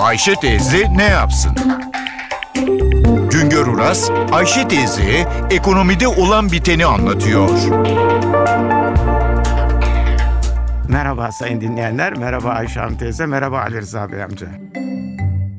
Ayşe teyze ne yapsın? Güngör Uras, Ayşe teyze ekonomide olan biteni anlatıyor. Merhaba sayın dinleyenler, merhaba Ayşe Hanım teyze, merhaba Ali Rıza Bey amca.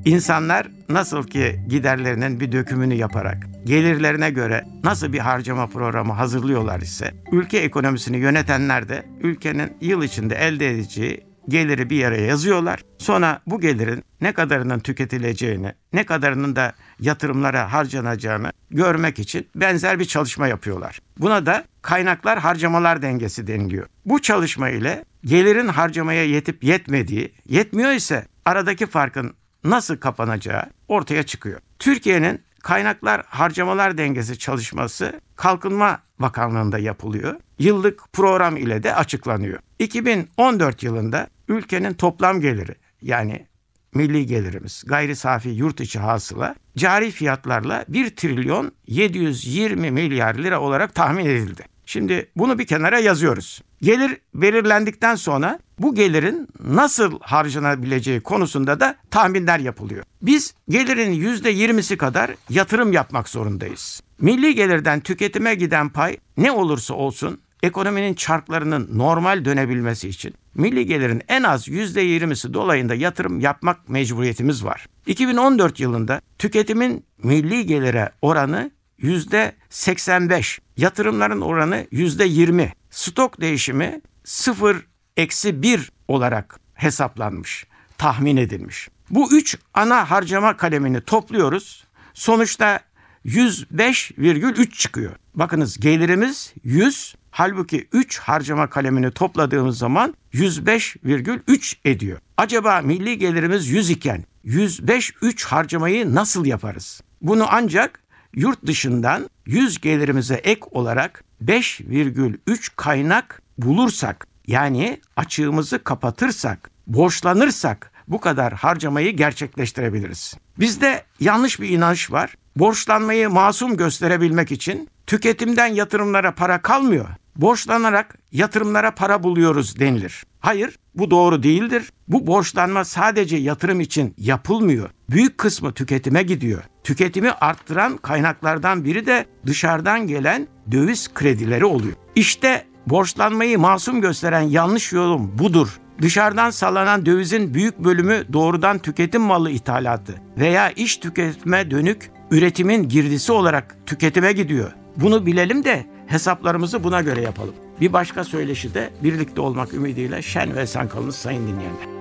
İnsanlar nasıl ki giderlerinin bir dökümünü yaparak gelirlerine göre nasıl bir harcama programı hazırlıyorlar ise ülke ekonomisini yönetenler de ülkenin yıl içinde elde edeceği geliri bir yere yazıyorlar. Sonra bu gelirin ne kadarının tüketileceğini, ne kadarının da yatırımlara harcanacağını görmek için benzer bir çalışma yapıyorlar. Buna da kaynaklar harcamalar dengesi deniliyor. Bu çalışma ile gelirin harcamaya yetip yetmediği, yetmiyor ise aradaki farkın nasıl kapanacağı ortaya çıkıyor. Türkiye'nin kaynaklar harcamalar dengesi çalışması Kalkınma Bakanlığı'nda yapılıyor. Yıllık program ile de açıklanıyor. 2014 yılında ülkenin toplam geliri yani milli gelirimiz gayri safi yurt içi hasıla cari fiyatlarla 1 trilyon 720 milyar lira olarak tahmin edildi. Şimdi bunu bir kenara yazıyoruz. Gelir belirlendikten sonra bu gelirin nasıl harcanabileceği konusunda da tahminler yapılıyor. Biz gelirin %20'si kadar yatırım yapmak zorundayız. Milli gelirden tüketime giden pay ne olursa olsun ekonominin çarklarının normal dönebilmesi için milli gelirin en az %20'si dolayında yatırım yapmak mecburiyetimiz var. 2014 yılında tüketimin milli gelire oranı %85, yatırımların oranı %20, stok değişimi 0 eksi 1 olarak hesaplanmış, tahmin edilmiş. Bu üç ana harcama kalemini topluyoruz. Sonuçta 105,3 çıkıyor. Bakınız gelirimiz 100, halbuki 3 harcama kalemini topladığımız zaman 105,3 ediyor. Acaba milli gelirimiz 100 iken 105,3 harcamayı nasıl yaparız? Bunu ancak yurt dışından 100 gelirimize ek olarak 5,3 kaynak bulursak yani açığımızı kapatırsak, borçlanırsak bu kadar harcamayı gerçekleştirebiliriz. Bizde yanlış bir inanç var. Borçlanmayı masum gösterebilmek için tüketimden yatırımlara para kalmıyor. Borçlanarak yatırımlara para buluyoruz denilir. Hayır, bu doğru değildir. Bu borçlanma sadece yatırım için yapılmıyor. Büyük kısmı tüketime gidiyor. Tüketimi arttıran kaynaklardan biri de dışarıdan gelen döviz kredileri oluyor. İşte borçlanmayı masum gösteren yanlış yorum budur. Dışarıdan sallanan dövizin büyük bölümü doğrudan tüketim malı ithalatı veya iş tüketime dönük üretimin girdisi olarak tüketime gidiyor. Bunu bilelim de hesaplarımızı buna göre yapalım. Bir başka söyleşi de birlikte olmak ümidiyle şen ve esen kalınız sayın dinleyenler.